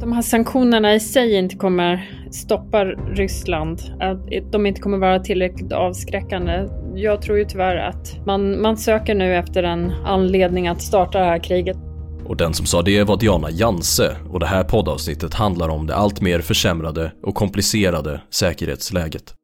de här sanktionerna i sig inte kommer stoppa Ryssland, att de inte kommer vara tillräckligt avskräckande. Jag tror ju tyvärr att man, man söker nu efter en anledning att starta det här kriget. Och den som sa det var Diana Janse och det här poddavsnittet handlar om det allt mer försämrade och komplicerade säkerhetsläget.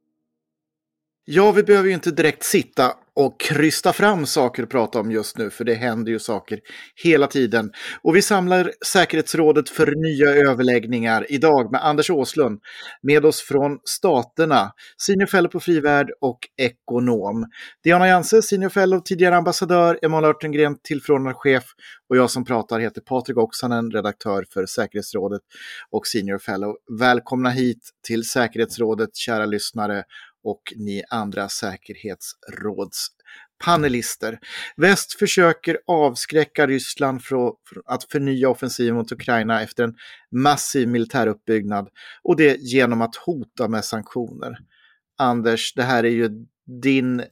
Ja, vi behöver ju inte direkt sitta och krysta fram saker att prata om just nu, för det händer ju saker hela tiden. Och vi samlar säkerhetsrådet för nya överläggningar idag med Anders Åslund, med oss från Staterna, senior fellow på Frivärd och ekonom. Diana Janse, senior fellow, tidigare ambassadör, Emanuel Örtengren, tillförordnad chef och jag som pratar heter Patrik Oksanen, redaktör för säkerhetsrådet och senior fellow. Välkomna hit till säkerhetsrådet, kära lyssnare och ni andra säkerhetsrådspanelister. Väst försöker avskräcka Ryssland från att förnya offensiven mot Ukraina efter en massiv militäruppbyggnad och det genom att hota med sanktioner. Anders, det här är ju din eh,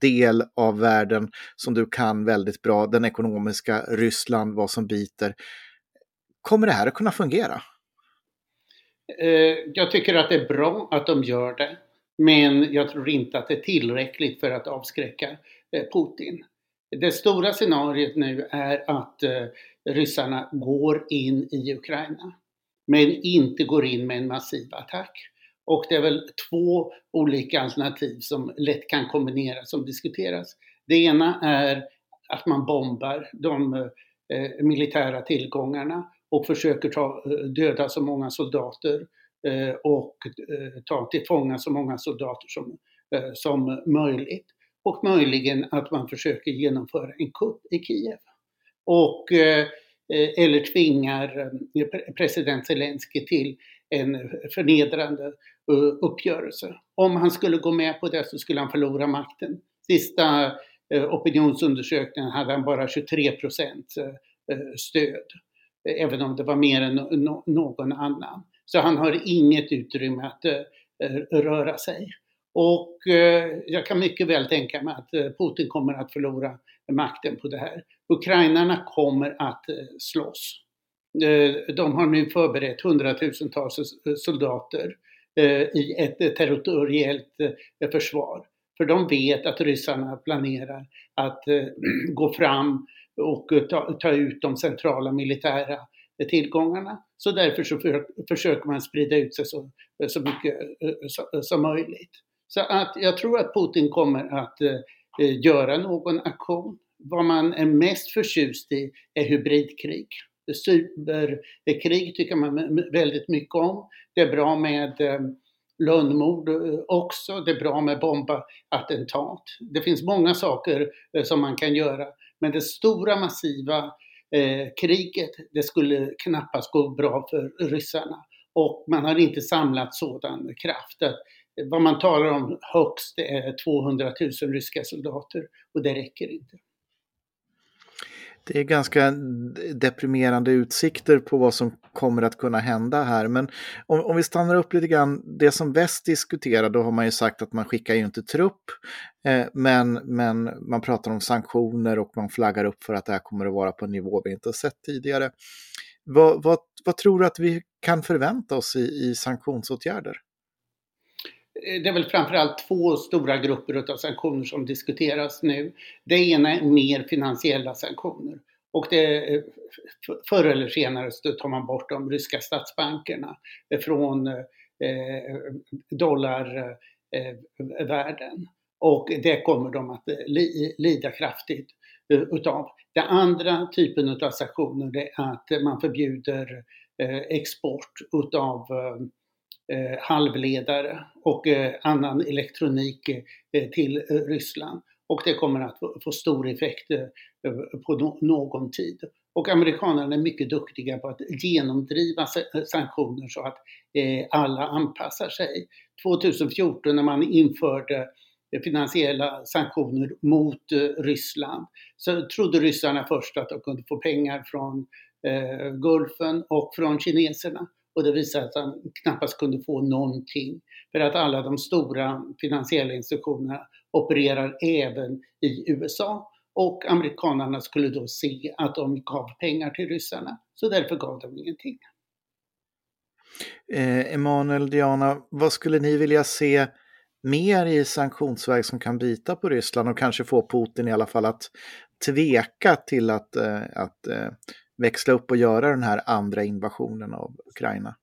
del av världen som du kan väldigt bra, den ekonomiska, Ryssland, vad som biter. Kommer det här att kunna fungera? Eh, jag tycker att det är bra att de gör det. Men jag tror inte att det är tillräckligt för att avskräcka eh, Putin. Det stora scenariet nu är att eh, ryssarna går in i Ukraina men inte går in med en massiv attack. Och det är väl två olika alternativ som lätt kan kombineras, som diskuteras. Det ena är att man bombar de eh, militära tillgångarna och försöker ta, döda så många soldater Eh, Eh, och eh, ta till fånga så många soldater som, eh, som möjligt. Och möjligen att man försöker genomföra en kupp i Kiev. Och, eller tvingar president Zelensky till en förnedrande uppgörelse. Om han skulle gå med på det så skulle han förlora makten. Sista opinionsundersökningen hade han bara 23 procent stöd. Även om det var mer än någon annan. Så han har inget utrymme att eh, eh, röra sig. Och eh, jag kan mycket väl tänka mig att Putin kommer att förlora makten på det här. Ukrainarna kommer att slåss. De har nu förberett hundratusentals soldater i ett territoriellt försvar. För de vet att ryssarna planerar att gå fram och ta, ta ut de centrala militära tillgångarna. Så därför så för, försöker man sprida ut sig så, så mycket eh, eh, så, eh, som möjligt. Så att jag tror att Putin kommer att eh, göra någon aktion. Vad man är mest förtjust i är hybridkrig. Cyberkrig tycker man väldigt mycket om. Det är bra med eh, lönnmord också. Det är bra med bombattentat. Det finns många saker som man kan göra. Men det stora massiva eh, kriget, det skulle knappast gå bra för ryssarna. Och man har inte samlat sådan kraft. Att, vad man talar om högst är 200 000 ryska soldater och det räcker inte. Det är ganska deprimerande utsikter på vad som kommer att kunna hända här. Men om, om vi stannar upp lite grann, det som väst diskuterar, då har man ju sagt att man skickar ju inte trupp, eh, men, men man pratar om sanktioner och man flaggar upp för att det här kommer att vara på en nivå vi inte har sett tidigare. Vad, vad, vad tror du att vi kan förvänta oss i, i sanktionsåtgärder? Eh, det är väl framförallt två stora grupper av sanktioner som diskuteras nu. Det ena är mer finansiella sanktioner. Och det, eh, förr eller senare så tar man bort de ryska statsbankerna från eh, eh dollarvärlden. Och det kommer de att lida kraftigt utav. Den andra typen av sanktioner är att man förbjuder export utav eh, halvledare och eh, annan elektronik eh, till eh, Ryssland. Och det kommer att få stor effekt eh, eh på no någon tid. Och amerikanerna är mycket duktiga på att genomdriva eh, sanktioner så att eh, alla anpassar sig. 2014 när man införde eh, finansiella sanktioner mot Ryssland så trodde ryssarna först att de kunde få pengar från Gulfen och från kineserna. Och det visade att han knappast kunde få någonting. För att alla de stora finansiella institutionerna opererar även i USA. Och amerikanerna skulle då se att de gav pengar till ryssarna. Så därför gav de ingenting. Eh, Emanuel, Diana, vad skulle ni vilja se mer i sanktionsväg som kan bita på Ryssland och kanske få Putin i alla fall att tveka till att, eh, att eh, växla upp och göra den här andra invasionen av Ukraina?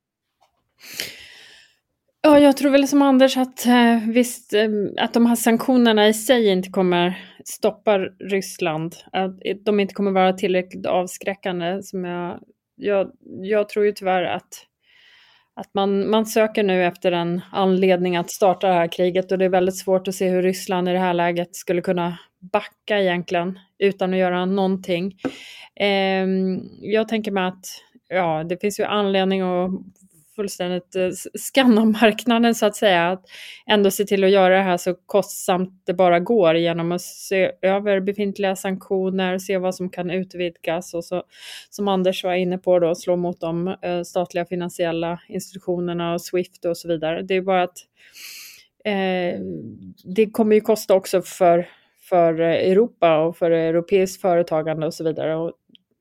Ja, jag tror väl som Anders att eh, visst, eh, att de här sanktionerna i sig inte kommer stoppa Ryssland. Att de inte kommer vara tillräckligt avskräckande. Som jag, jag, jag tror ju tyvärr att, att man, man söker nu efter en anledning att starta det här kriget och det är väldigt svårt att se hur Ryssland i det här läget skulle kunna backa egentligen utan att göra någonting. Eh, jag tänker mig att ja, det finns ju anledning att fullständigt eh, skanna marknaden så att säga. Att ändå se till att göra det här så kostsamt det bara går genom att se över befintliga sanktioner, se vad som kan utvidgas och så som Anders var inne på då slå mot de eh, statliga finansiella institutionerna och Swift och så vidare. Det är bara att eh, det kommer ju kosta också för för Europa och för europeiskt företagande och så vidare. Och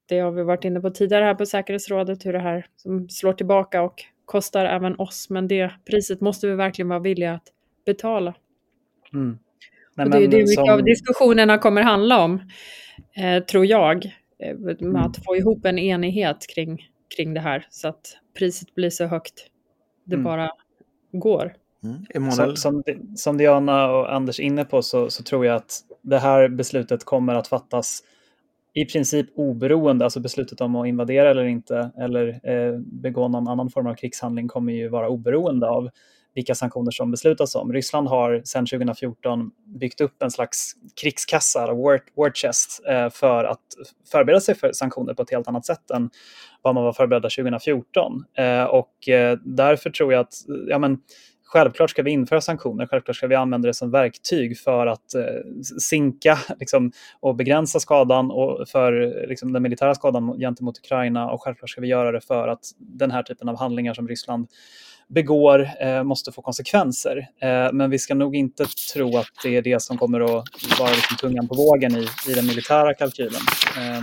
det har vi varit inne på tidigare här på säkerhetsrådet, hur det här som slår tillbaka och kostar även oss, men det priset måste vi verkligen vara villiga att betala. Mm. Nej, och det är det mycket som... av diskussionerna kommer handla om, eh, tror jag, eh, med mm. att få ihop en enighet kring, kring det här så att priset blir så högt det mm. bara går. Mm. Som, som, som Diana och Anders är inne på så, så tror jag att det här beslutet kommer att fattas i princip oberoende, alltså beslutet om att invadera eller inte eller eh, begå någon annan form av krigshandling kommer ju vara oberoende av vilka sanktioner som beslutas om. Ryssland har sedan 2014 byggt upp en slags krigskassa, war, war chest, eh, för att förbereda sig för sanktioner på ett helt annat sätt än vad man var förberedda 2014. Eh, och eh, därför tror jag att ja, men, Självklart ska vi införa sanktioner, självklart ska vi använda det som verktyg för att eh, sinka liksom, och begränsa skadan och för liksom, den militära skadan gentemot Ukraina och självklart ska vi göra det för att den här typen av handlingar som Ryssland begår eh, måste få konsekvenser. Eh, men vi ska nog inte tro att det är det som kommer att vara liksom tungan på vågen i, i den militära kalkylen. Eh,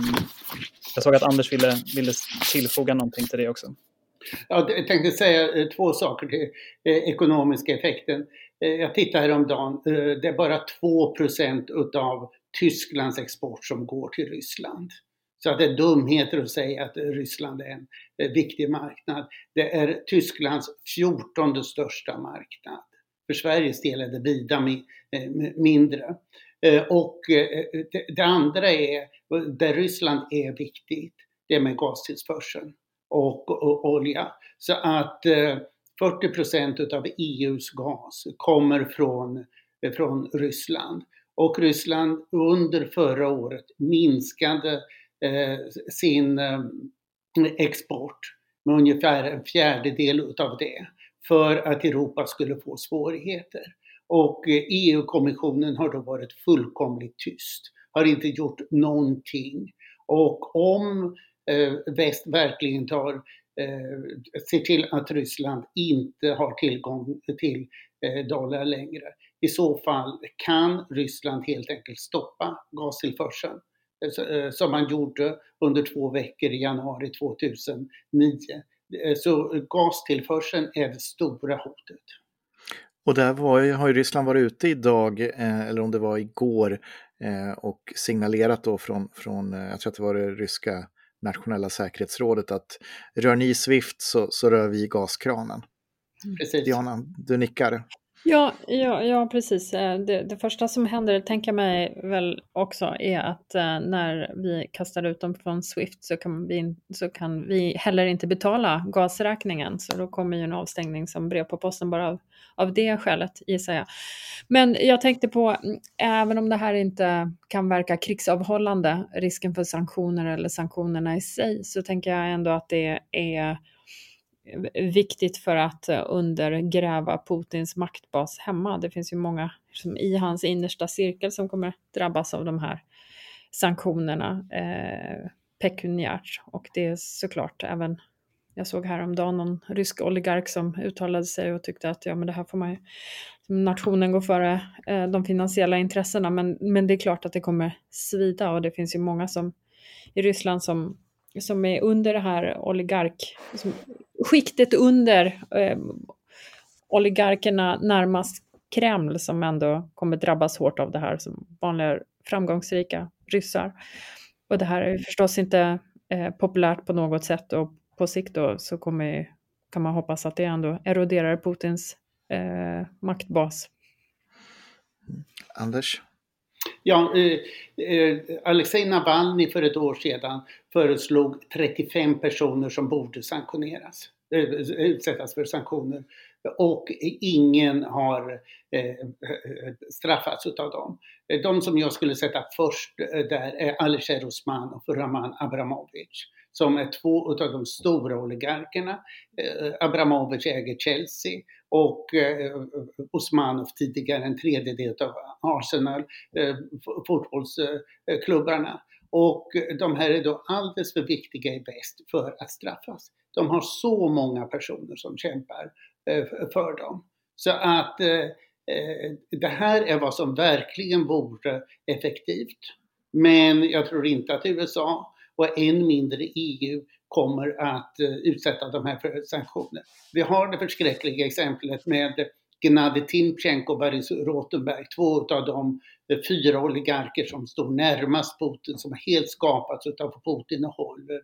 jag såg att Anders ville, ville tillfoga någonting till det också. Jag tänkte säga eh, två saker till eh, ekonomiska effekten. Eh, jag tittade häromdagen, det är bara 2% utav Tysklands export som går till Ryssland. Så att det är dumheter att säga att Ryssland är en viktig marknad. Det är Tysklands 14 största marknad. För Sveriges del är det vida mindre. Och det andra är, där Ryssland är viktigt, det är med gastillförseln och, och olja. Så att eh, 40 procent utav EUs gas kommer från, eh, från Ryssland. Och Ryssland under förra året minskade eh, sin eh, export med ungefär en fjärdedel utav det för att Europa skulle få svårigheter. Och eh, e EU-kommissionen har då varit fullkomligt tyst, har inte gjort någonting. Och om Eh, väst verkligen tar, eh, ser till att Ryssland inte har tillgång till eh, dollar längre. I så fall kan Ryssland helt enkelt stoppa gastillförseln eh, eh, som man gjorde under två veckor i januari 2009. Så gastillförseln är det stora hotet. Och där var, har ju Ryssland varit ute idag, eller om det var igår, och signalerat då från, från jag tror att det var det ryska nationella säkerhetsrådet att rör ni Swift så, så rör vi gaskranen. Precis. Diana, du nickar. Ja, ja, ja precis. Eh, det, det, första som händer, tänker jag mig väl också, är att eh, när vi kastar ut dem från Swift så kan, vi, så kan vi heller inte betala gasräkningen. Så då kommer ju en avstängning som brev på posten bara av, av det skälet, gissar jag. Men jag tänkte på, mm, även om det här inte kan verka krigsavhållande, risken för sanktioner eller sanktionerna i sig, så tänker jag ändå att det är viktigt för att eh, undergräva Putins maktbas hemma. Det finns ju många som i hans innersta cirkel som kommer drabbas av de här sanktionerna eh, pekuniärt. Och det är såklart även, jag såg häromdagen någon rysk oligark som uttalade sig och tyckte att ja, men det här får man ju, nationen går före eh, de finansiella intressena. Men, men det är klart att det kommer svida och det finns ju många som i Ryssland som som är under det här oligark... Som, skiktet under eh, oligarkerna närmast Kreml som ändå kommer drabbas hårt av det här som vanliga framgångsrika ryssar. Och det här är förstås inte eh, populärt på något sätt och på sikt då så kommer, kan man hoppas att det ändå eroderar Putins eh, maktbas. Anders? Ja, eh, eh, Alexej Navalny för ett år sedan föreslog 35 personer som borde sanktioneras, eh, utsättas för sanktioner och ingen har eh, eh straffats utav dem. De som jag skulle sätta först eh, där är Alisher Osman och Raman Abramovic som är två av de stora oligarkerna. Eh, Abramovic äger Chelsea och eh, Osmanov tidigare en tredjedel av Arsenal, eh, fotbollsklubbarna. Och de här är då alldeles för viktiga i väst för att straffas. De har så många personer som kämpar eh, för dem. Så att eh, eh, det här är vad som verkligen vore effektivt. Men jag tror inte att USA och än mindre EU kommer att eh, utsätta de här för sanktioner. Vi har det förskräckliga exemplet med Gennadij Timchenko och Boris Rotenberg, två av de eh, fyra oligarker som står närmast Putin, som helt skapats av Putin och håller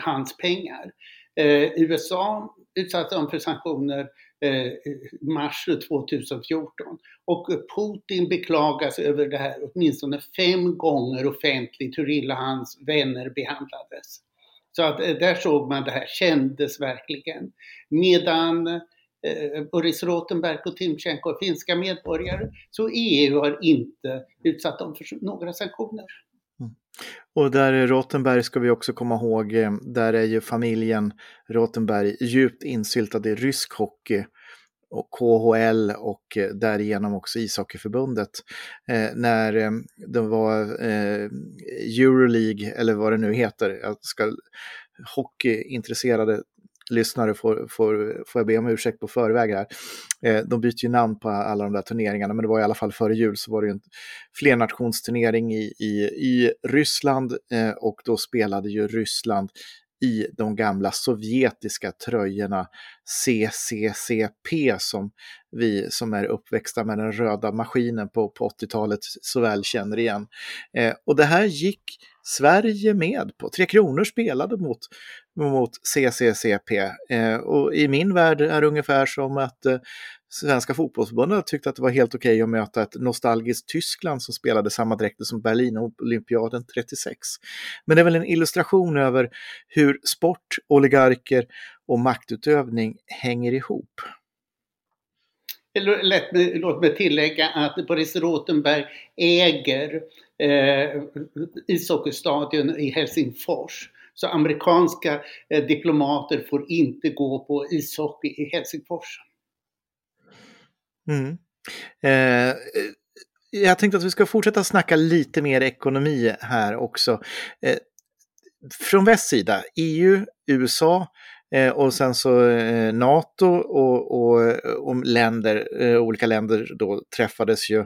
hans pengar. Eh, USA utsatte dem för sanktioner eh, Eh, mars 2014 och Putin beklagas över det här åtminstone fem gånger offentligt hur illa hans vänner behandlades. Så att eh, där såg man det här, kändes verkligen. Medan eh, Boris Rotenberg och Timchenko är finska medborgare, så EU har inte utsatt dem för några sanktioner. Mm. Och där är Rotenberg ska vi också komma ihåg, eh, där är ju familjen Rotenberg djupt insyltad i rysk hockey och KHL och eh, därigenom också ishockeyförbundet. Eh, när eh, det var eh, Euroleague, eller vad det nu heter, jag ska, hockeyintresserade lyssnare får, får, får jag be om ursäkt på förväg här. Eh, de byter ju namn på alla de där turneringarna, men det var i alla fall före jul så var det ju en flernationsturnering i, i, i Ryssland eh, och då spelade ju Ryssland i de gamla sovjetiska tröjorna CCCP som vi som är uppväxta med den röda maskinen på, på 80-talet så väl känner igen. Eh, och det här gick Sverige med på. Tre Kronor spelade mot, mot CCCP. Eh, och i min värld är det ungefär som att eh, Svenska fotbollsförbundet tyckte att det var helt okej okay att möta ett nostalgiskt Tyskland som spelade samma dräkter som Berlin-olympiaden 36. Men det är väl en illustration över hur sport, oligarker och maktutövning hänger ihop. Eh, låt mig tillägga att Boris Rotenberg äger eh, ishockeystadion i Helsingfors. Så amerikanska eh, diplomater får inte gå på ishockey i Helsingfors. Mm. Eh, eh, jag tänkte att vi ska fortsätta snacka lite mer ekonomi här också. Eh, från väst sida, EU, USA eh, och sen så eh, NATO och, och, och länder, eh, olika länder då träffades ju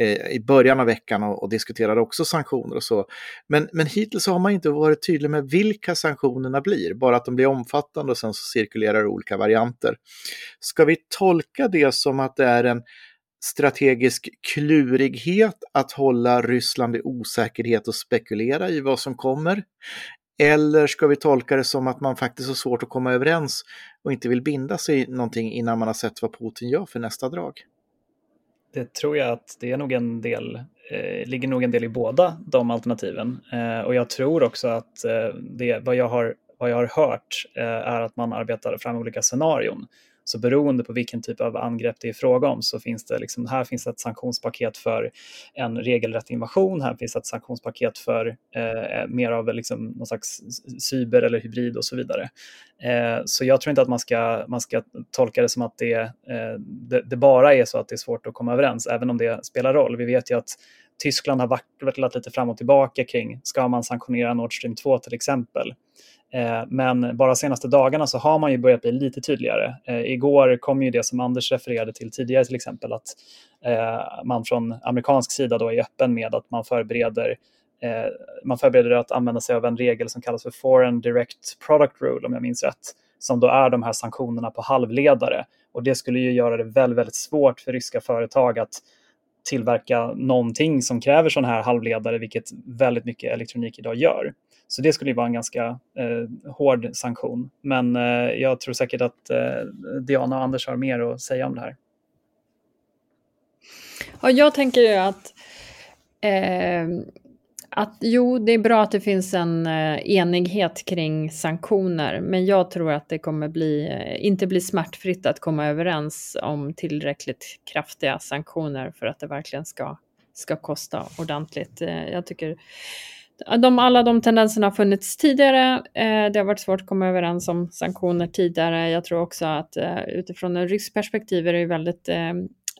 Eh, i början av veckan och, och, diskuterade också sanktioner och så. Men, men hittills har man inte varit tydlig med vilka sanktionerna blir, bara att de blir omfattande och sen så cirkulerar olika varianter. Ska vi tolka det som att det är en strategisk klurighet att hålla Ryssland i osäkerhet och spekulera i vad som kommer? Eller ska vi tolka det som att man faktiskt har svårt att komma överens och inte vill binda sig någonting innan man har sett vad Putin gör för nästa drag? Det tror jag att det är nog en del, eh, ligger nog en del i båda de alternativen. Eh, och jag tror också att eh, det, vad, jag har, vad jag har hört eh, är att man arbetar fram olika scenarion. Så beroende på vilken typ av angrepp det är fråga om så finns det liksom, här finns ett sanktionspaket för en regelrätt invasion, här finns ett sanktionspaket för eh, mer av liksom någon slags cyber eller hybrid och så vidare. Eh, så jag tror inte att man ska, man ska tolka det som att det, eh, det, det, bara är så att det är svårt att komma överens, även om det spelar roll. Vi vet ju att Tyskland har vacklat lite fram och tillbaka kring, ska man sanktionera Nord Stream 2 till exempel? Eh, men bara senaste dagarna så har man ju börjat bli lite tydligare. Eh, igår kom ju det som Anders refererade till tidigare till exempel att eh, man från amerikansk sida då är öppen med att man förbereder man förbereder att använda sig av en regel som kallas för Foreign Direct Product Rule om jag minns rätt, som då är de här sanktionerna på halvledare. Och det skulle ju göra det väldigt, väldigt svårt för ryska företag att tillverka någonting som kräver sådana här halvledare, vilket väldigt mycket elektronik idag gör. Så det skulle ju vara en ganska eh, hård sanktion. Men eh, jag tror säkert att eh, Diana och Anders har mer att säga om det här. Ja, jag tänker ju att eh, att jo, det är bra att det finns en eh, enighet kring sanktioner, men jag tror att det kommer bli, eh, inte bli smärtfritt att komma överens om tillräckligt kraftiga sanktioner för att det verkligen ska, ska kosta ordentligt. Eh, jag tycker de, alla de tendenserna har funnits tidigare. Eh, det har varit svårt att komma överens om sanktioner tidigare. Jag tror också att eh, utifrån en rysk perspektiv är det väldigt eh,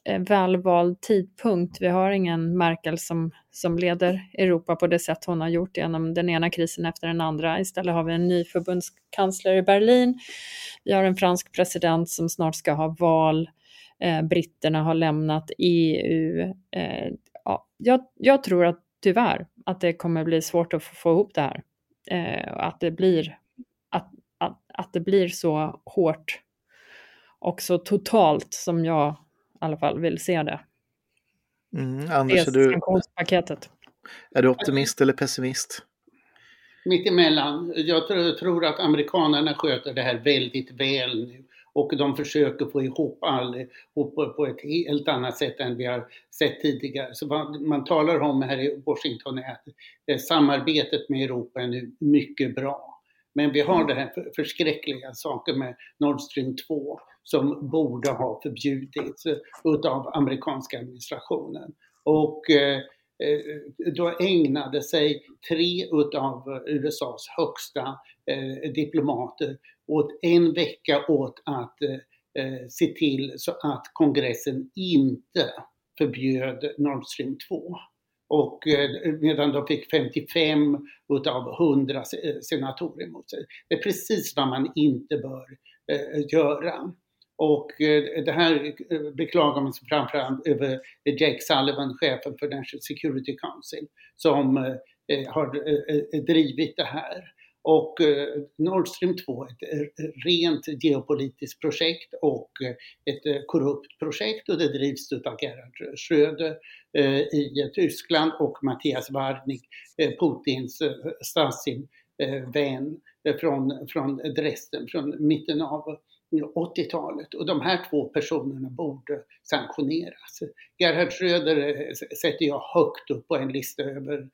eh, välvald tidpunkt. Vi har ingen Merkel som, som leder Europa på det sätt hon har gjort genom den ena krisen efter den andra. Istället har vi en ny förbundskansler i Berlin. Vi har en fransk president som snart ska ha val. Eh, britterna har lämnat EU. Eh, ja, jag, jag, tror att tyvärr att det kommer bli svårt att få, ihop det här. Eh, att, det blir, att, att, att det blir så hårt och så totalt som jag alla fall vill se det. Mm, Anders, är du, sanktionspaketet. är du optimist eller pessimist? Mittemellan. Jag tror att amerikanerna sköter det här väldigt väl nu och de försöker få ihop allihop på ett helt annat sätt än vi har sett tidigare. Så vad man talar om här i Washington är att eh, samarbetet med Europa är nu mycket bra. Men vi har det här förskräckliga saker med Nord Stream 2 som borde ha förbjudits eh, utav amerikanska administrationen. Och eh, eh, då ägnade sig tre utav USAs högsta eh, diplomater åt en vecka åt att eh, eh, se till så att kongressen inte förbjöd Nord Stream 2. Och eh, medan de fick 55 utav 100 senatorer emot sig. Det är precis vad man inte bör göra. Och eh, det här beklagar man sig framförallt över Jake Sullivan, chefen för National Security Council, som eh, har drivit det här. Och eh, Nord Stream 2 är ett eh, rent geopolitiskt projekt och eh, ett korrupt projekt och det drivs av Gerhard Schröder i Tyskland och Mattias Warnig, Putins Stasi-vän från, från Dresden, från mitten av 80-talet och de här två personerna borde sanktioneras. Gerhard Schröder sätter jag högt upp på en lista över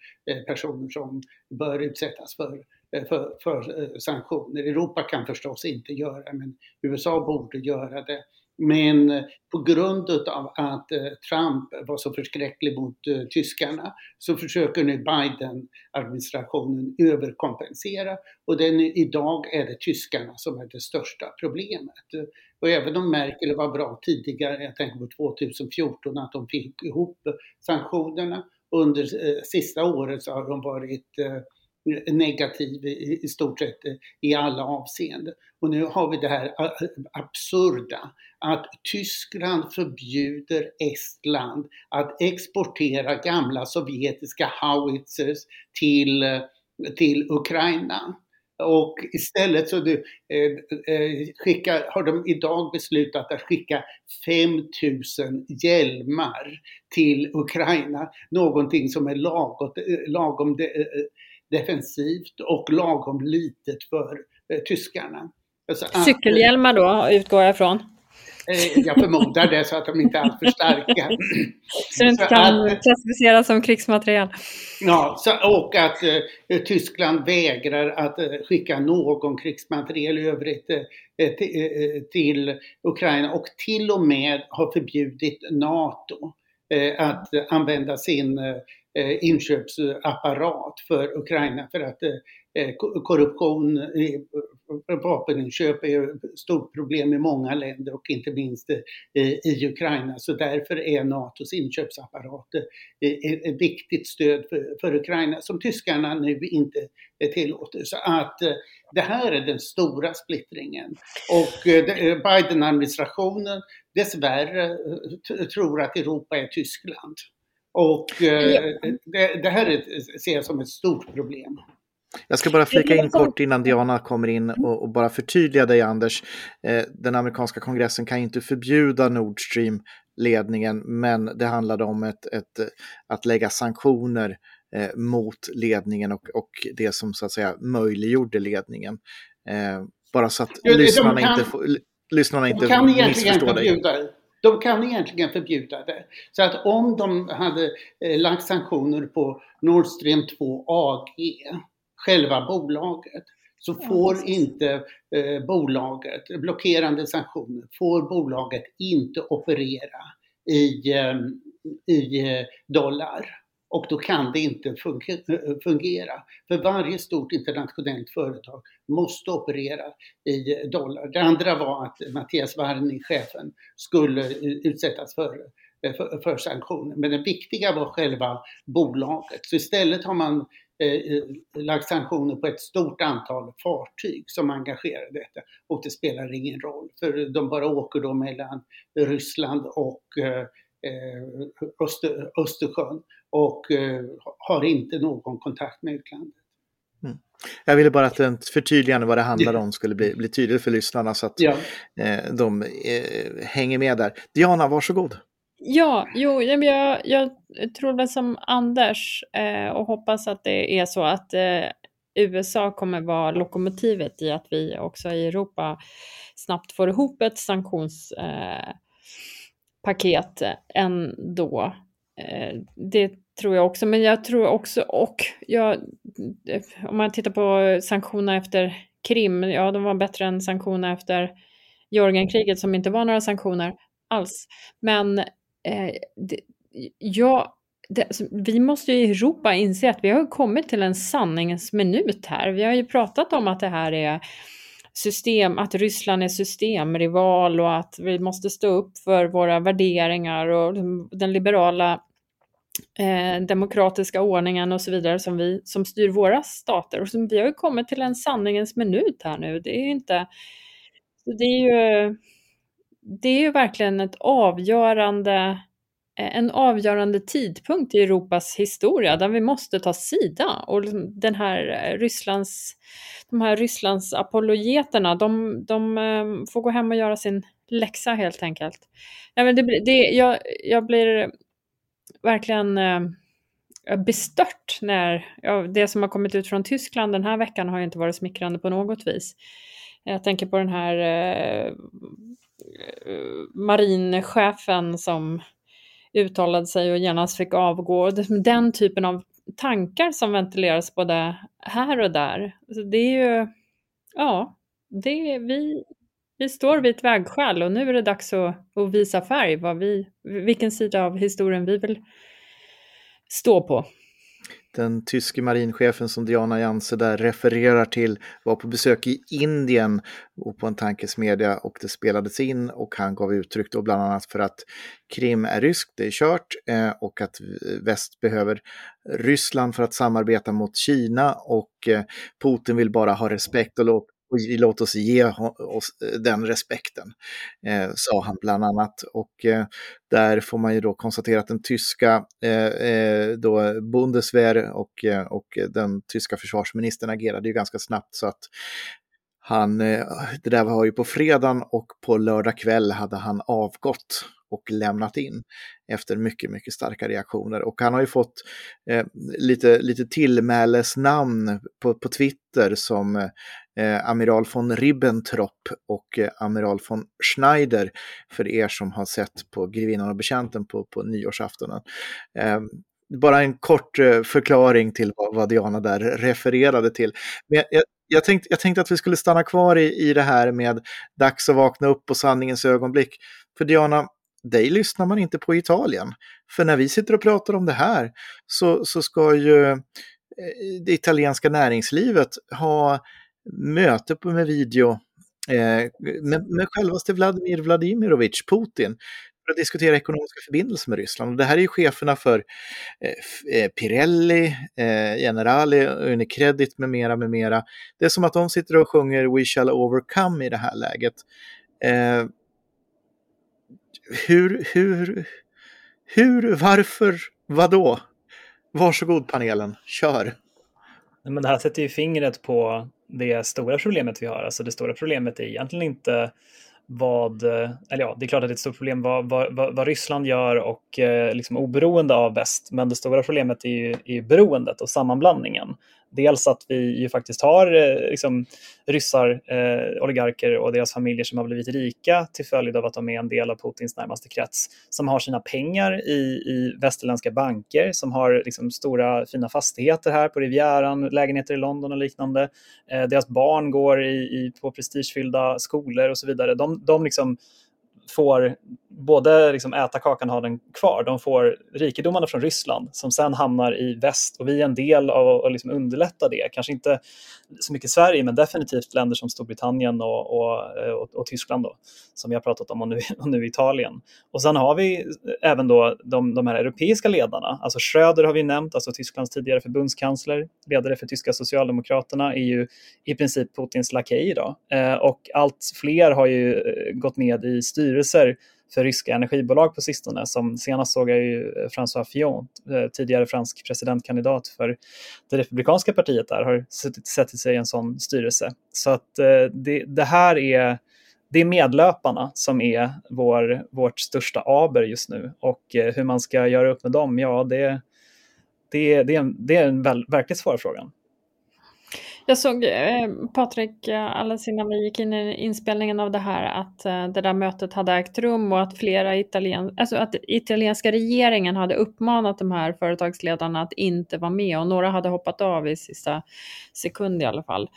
personer som bör utsättas för, Eh, för, för eh, sanktioner. Europa kan förstås inte göra det, men USA borde göra det. Men eh, på grund av att Trump var så förskräcklig mot tyskarna så försöker nu Biden-administrationen överkompensera och den, idag är det tyskarna som är det största problemet. Och även om Merkel var bra tidigare, jag tänker på 2014, att de fick ihop sanktionerna, under eh, sista året så har de varit negativ i, i stort sett eh, i alla avseenden. Och nu har vi det här eh, absurda att Tyskland förbjuder Estland att exportera gamla sovjetiska howitzers till, eh, till Ukraina. Och istället så du, eh, eh, skicka, har de idag beslutat att skicka 5000 hjälmar till Ukraina. Någonting som är lagom, lagom de, eh, defensivt och lagom litet för eh, tyskarna. Alltså, Cykelhjälmar då, utgår jag ifrån? Eh, jag förmodar det så att de inte är alltför starka. så det inte kan att, klassificeras som krigsmateriel? Ja, så, och att eh, Tyskland vägrar att eh, skicka någon krigsmateriel i övrigt eh, till, eh, till Ukraina och till och med har förbjudit NATO eh, Eh, att använda sin eh, eh, inköpsapparat för Ukraina. För att korruption, vapeninköp är ett stort problem i många länder och inte minst eh, i Ukraina. Så därför är NATOs inköpsapparat ett viktigt stöd för Ukraina som tyskarna nu inte tillåter. Så att det här är den stora splittringen. Och Biden-administrationen dessvärre tror att Europa är Tyskland. Och eh, det, det, här är, ser jag som ett stort problem. Jag ska bara flika in kort innan Diana kommer in och, och bara förtydliga dig Anders. Eh, den amerikanska kongressen kan inte förbjuda Nord Stream-ledningen men det handlade om ett, ett, att lägga sanktioner eh, mot ledningen och, och det som så att säga möjliggjorde ledningen. Eh, bara så att de, lyssnarna, kan, inte, får, lyssnarna inte kan missförstår dig. De kan egentligen förbjuda det. Så att om de hade eh, lagt sanktioner på Nord Stream 2 AG, själva bolaget, så får inte eh, bolaget, blockerande sanktioner, får bolaget inte operera i, eh, i eh, dollar. Och då kan det inte fungera. För varje stort internationellt företag måste operera i dollar. Det andra var att Mattias Varni, chefen, skulle utsättas för, för, för sanktioner. Men det viktiga var själva bolaget. Så istället har man eh, lagt sanktioner på ett stort antal fartyg som engagerar detta. Och det spelar ingen roll, för de bara åker då mellan Ryssland och eh, Öster, Östersjön och eh, har inte någon kontakt med utlandet. Mm. Jag ville bara att ett förtydligande vad det handlar om skulle bli, bli tydligt för lyssnarna så att ja. eh, de eh, hänger med där. Diana, varsågod. Ja, jo, jag, jag tror väl som Anders eh, och hoppas att det är så att eh, USA kommer vara lokomotivet i att vi också i Europa snabbt får ihop ett sanktionspaket eh, ändå. Eh, det tror jag också, men jag tror också, och jag, eh, om man tittar på sanktionerna efter Krim, ja de var bättre än sanktionerna efter Georgienkriget som inte var några sanktioner alls. Men eh, det, ja, det, alltså, vi måste ju i Europa inse att vi har kommit till en sanningens minut här. Vi har ju pratat om att det här är system, att Ryssland är systemrival och att vi måste stå upp för våra värderingar och liksom den liberala eh, demokratiska ordningen och så vidare som, vi, som styr våra stater. Och som, vi har ju kommit till en sanningens minut här nu. Det är ju inte... Det är ju, det är ju verkligen ett avgörande eh, en avgörande tidpunkt i Europas historia där vi måste ta sida. Och liksom den här eh, Rysslands, de här Rysslands apologeterna, de, de eh, får gå hem och göra sin läxa helt enkelt. Nej, men det, det, jag, jag blir verkligen bestört när ja, det som har kommit ut från Tyskland den här veckan har ju inte varit smickrande på något vis. Jag tänker på den här eh, Eh, marinchefen som uttalade sig och genast fick avgå. Den typen av tankar som ventileras både här och där. Så det är ju, ja, det är, vi, vi står vid ett vägskäl och nu är det dags att, att visa färg, vad vi, vilken sida av historien vi vill stå på den tyske marinchefen som Diana Janse där refererar till var på besök i Indien och på en tankesmedja och det spelades in och han gav uttryck då bland annat för att Krim är ryskt, det är kört eh, och att väst behöver Ryssland för att samarbeta mot Kina och eh, Putin vill bara ha respekt och låta och låt oss ge oss eh, den respekten, eh, sa han bland annat. Och eh, där får man ju då konstatera att den tyska eh, eh då Bundeswehr och, eh, och den tyska försvarsministern agerade ju ganska snabbt så att han, det där var ju på fredagen och på lördag kväll hade han avgått och lämnat in efter mycket, mycket starka reaktioner. Och han har ju fått eh, lite, lite tillmälesnamn på, på Twitter som eh, Amiral von Ribbentrop och eh, Amiral von Schneider för er som har sett på Grevinnan och betjänten på, på nyårsaftonen. Eh, bara en kort eh, förklaring till vad, vad Diana där refererade till. Men jag, jag, tänkte, jag tänkte att vi skulle stanna kvar i, i det här med dags att vakna upp och sanningens ögonblick. För Diana, dig lyssnar man inte på i Italien. För när vi sitter och pratar om det här så, så ska ju eh, det italienska näringslivet ha möte på med video eh, med, med självaste Vladimir Vladimirovich Putin för att diskutera ekonomiska förbindelser med Ryssland. Och det här är ju cheferna för eh, eh Pirelli, eh, Generali, Unicredit med mera, med mera. Det är som att de sitter och sjunger We shall overcome i det här läget. Eh, hur, hur, hur, varför Vadå? Varsågod panelen, kör! Men det här sätter ju fingret på det stora problemet vi har. Alltså det stora problemet är egentligen inte vad, eh, eller ja, det är klart att det är ett stort problem vad, vad, vad Ryssland gör och eh, liksom oberoende av väst, men det stora problemet är ju, är ju beroendet och sammanblandningen. Dels att vi ju faktiskt har eh, liksom, ryssar, eh, oligarker och deras familjer som har blivit rika till följd av att de är en del av Putins närmaste krets, som har sina pengar i, i västerländska banker, som har liksom, stora fina fastigheter här på Rivieran, lägenheter i London och liknande. Eh, deras barn går i, i, på prestigefyllda skolor och så vidare. De, de liksom får både liksom äta kakan och ha den kvar. De får rikedomarna från Ryssland som sen hamnar i väst och vi är en del av att liksom underlätta det. Kanske inte så mycket Sverige, men definitivt länder som Storbritannien och, och, och, och Tyskland då, som vi har pratat om och nu, och nu Italien. Och sen har vi även då de, de här europeiska ledarna. Alltså Schröder har vi nämnt, alltså Tysklands tidigare förbundskansler, ledare för tyska socialdemokraterna, är ju i princip Putins lakej idag. Eh, och allt fler har ju eh, gått med i styrelser för ryska energibolag på sistone. Som senast såg jag ju eh, François Fillon, eh, tidigare fransk presidentkandidat för det republikanska partiet där, har suttit, sett sig i en sån styrelse. Så att eh, det, det här är det är medlöparna som är vår, vårt största aber just nu och hur man ska göra upp med dem, ja det, det, det, är, en, det är en väl, verkligt svår fråga. Jag såg eh, Patrik eh, alldeles innan vi gick in i inspelningen av det här att eh, det där mötet hade ägt rum och att flera italien, alltså att italienska regeringen hade uppmanat de här företagsledarna att inte vara med och några hade hoppat av i sista sekund i alla fall.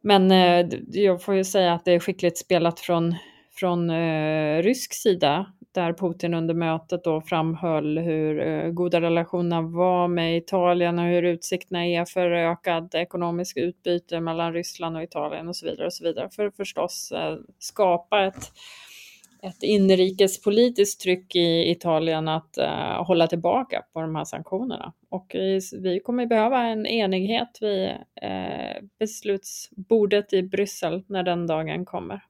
Men eh, jag får ju säga att det är skickligt spelat från, från eh, rysk sida där Putin under mötet då framhöll hur eh, goda relationerna var med Italien och hur utsikterna är för ökad ekonomisk utbyte mellan Ryssland och Italien och så vidare och så vidare för att förstås eh, skapa ett, ett inrikespolitiskt tryck i Italien att uh, hålla tillbaka på de här sanktionerna. Och vi, vi kommer behöva en enighet vid uh, beslutsbordet i Bryssel när den dagen kommer.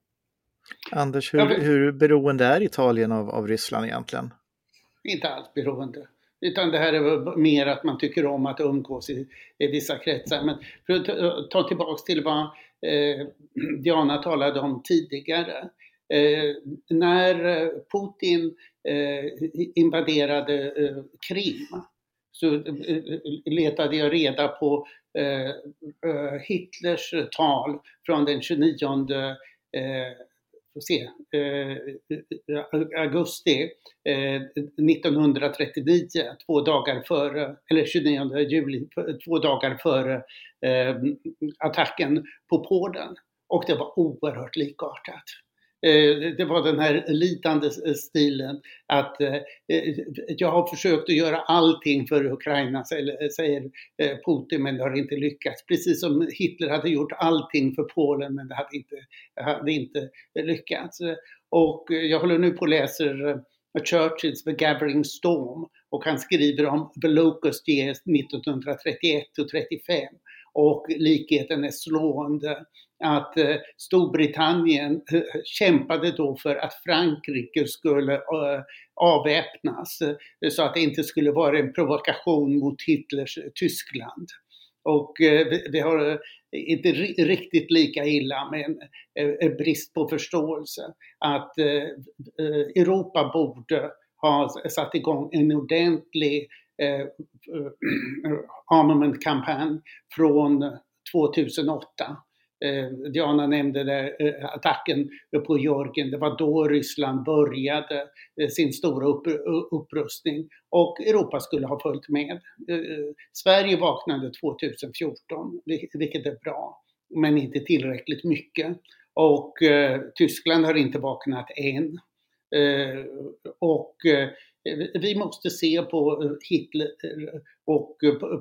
Anders, hur, hur beroende är Italien av, av Ryssland egentligen? Inte alls beroende. Utan det här är mer att man tycker om att umgås i, i vissa kretsar. Men för att ta tillbaks till vad eh, Diana talade om tidigare. Eh, när Putin eh, invaderade eh, Krim så eh, letade jag reda på eh, Hitlers tal från den 29 se, eh, augusti eh, 1939, två dagar före, eller 29 juli, två dagar före eh, attacken på Polen. Och det var oerhört likartat. Eh, det var den här lidande eh, stilen att eh, jag har försökt att göra allting för Ukraina, säger Putin, men det har inte lyckats. Precis som Hitler hade gjort allting för Polen, men det hade inte, hade inte lyckats. Och jag håller nu på och läser Churchills The Gathering Storm och han skriver om The Locust Years 1931 och 35 och likheten är slående att eh, Storbritannien eh, kämpade då för att Frankrike skulle eh, avväpnas så att det inte skulle vara en provokation mot Hitlers Tyskland. Och vi har inte riktigt lika illa med en brist på förståelse att Europa borde ha satt igång en ordentlig Eh, armament-kampanj från 2008 Eh, Diana nämnde där, eh, attacken på Georgien. Det var då Ryssland började eh, sin stora upp, eh, upprustning och Europa skulle ha följt med. Eh, Sverige vaknade 2014, vilket är bra, men inte tillräckligt mycket. Och Tyskland har inte vaknat än. och vi måste se på Hitler och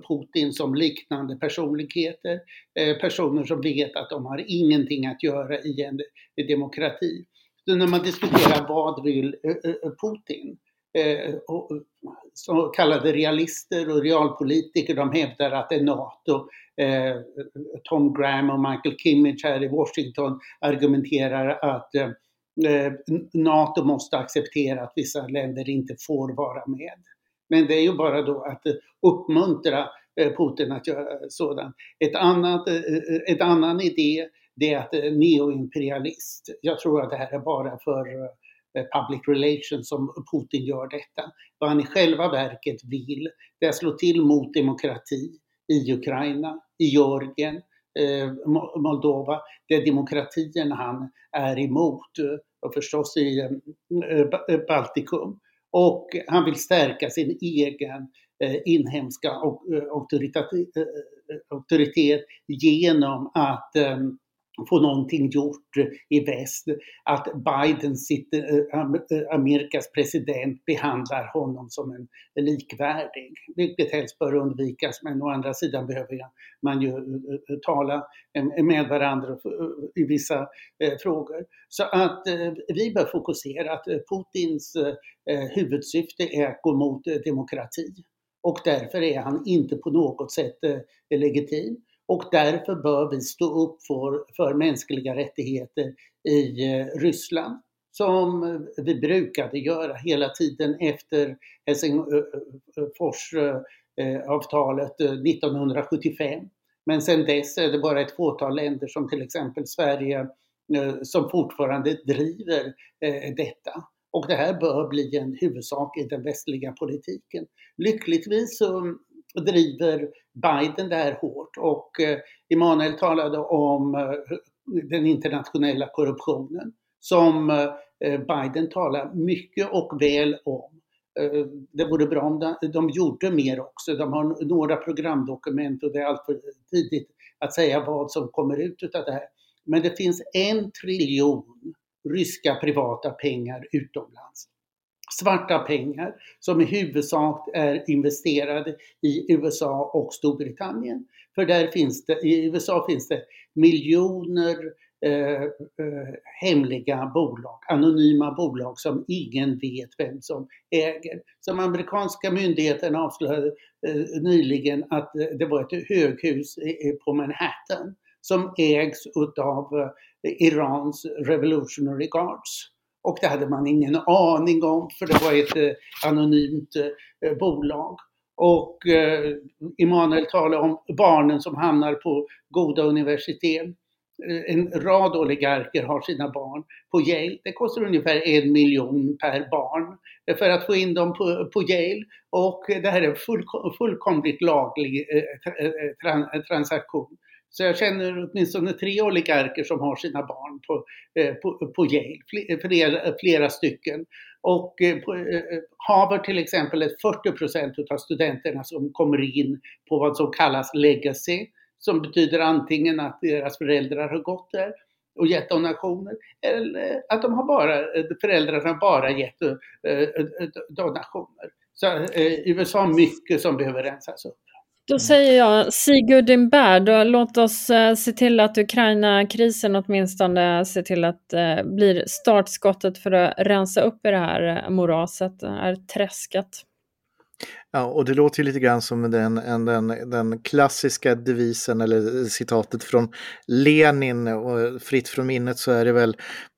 Putin som liknande personligheter. Eh, personer som vet att de har ingenting att göra i en demokrati. Så när man diskuterar vad vill eh, eh, Putin? Så kallade realister och realpolitiker de hävdar att det är NATO. Tom Graham och Michael Kimmich här i Washington argumenterar att Eh, NATO måste acceptera att vissa länder inte får vara med. Men det är ju bara då att eh, uppmuntra eh, Putin att göra sådant. Ett annat, ett annan idé det är att neoimperialist. Jag tror att det här är bara för public relations som Putin gör detta. Vad han i själva verket vill, det är att slå till mot demokrati i Ukraina, i Georgien, Eh, Moldova. Det är demokratierna han är emot eh, och förstås i eh, Baltikum. Och han vill stärka sin egen inhemska auktoritet genom att få någonting gjort i väst. Att Biden, sitter, eh, eh, Amerikas president, behandlar honom som en likvärdig, vilket helst bör undvikas. Men å andra sidan behöver man ju eh, tala med varandra i vissa frågor. Så att vi bör fokusera att Putins huvudsyfte är att gå mot demokrati. Och därför är han inte på något sätt legitim. Och därför bör vi stå upp för, för mänskliga rättigheter i eh, Ryssland som vi brukade göra hela tiden efter Helsingforsavtalet eh, eh, 1975. Men sedan dess är det bara ett fåtal länder som till exempel Sverige som fortfarande driver detta. Och det här bör bli en huvudsak i den västliga politiken. Lyckligtvis så driver Biden det här hårt och eh, Emanuel talade om eh, den internationella korruptionen som eh, Biden talar mycket och väl om. Det vore bra om de, gjorde mer också. De har några programdokument och det är alltför tidigt att säga vad som kommer ut av det här. Men det finns en triljon ryska privata pengar utomlands svarta pengar som i huvudsak är investerade i USA och Storbritannien. För där finns det, i USA finns det miljoner eh, eh, hemliga bolag, anonyma bolag som ingen vet vem som äger. Som amerikanska myndigheterna avslöjade eh, nyligen att eh, det var ett höghus på Manhattan som ägs utav eh, Irans Revolutionary Guards. Och det hade man ingen aning om för det var ett eh, anonymt eh, eh bolag. Och eh, talar om barnen som hamnar på goda universitet. Eh, en rad oligarker har sina barn på Yale. Det kostar ungefär en miljon per barn eh, för att få in dem på, på Yale. Och det här är en full, fullkomligt laglig eh, transaktion. Så jag känner åtminstone tre oligarker som har sina barn på, eh, på, på Yale, flera, flera stycken. Och eh, på eh, eh, Harvard till exempel är 40 procent av studenterna som kommer in på vad som kallas legacy, som betyder antingen att deras föräldrar har gått där och gett donationer eller att de har bara, eh, föräldrarna bara gett donationer. Så eh, USA mycket som behöver rensas upp. Då säger jag Sigurd in bad låt oss eh, se till att Ukraina-krisen åtminstone eh, ser till att eh, blir startskottet för att rensa upp i det här eh, moraset, det här träsket. Ja, och det låter ju lite grann som den, den, den klassiska devisen eller eh, citatet från Lenin och fritt från minnet så är det väl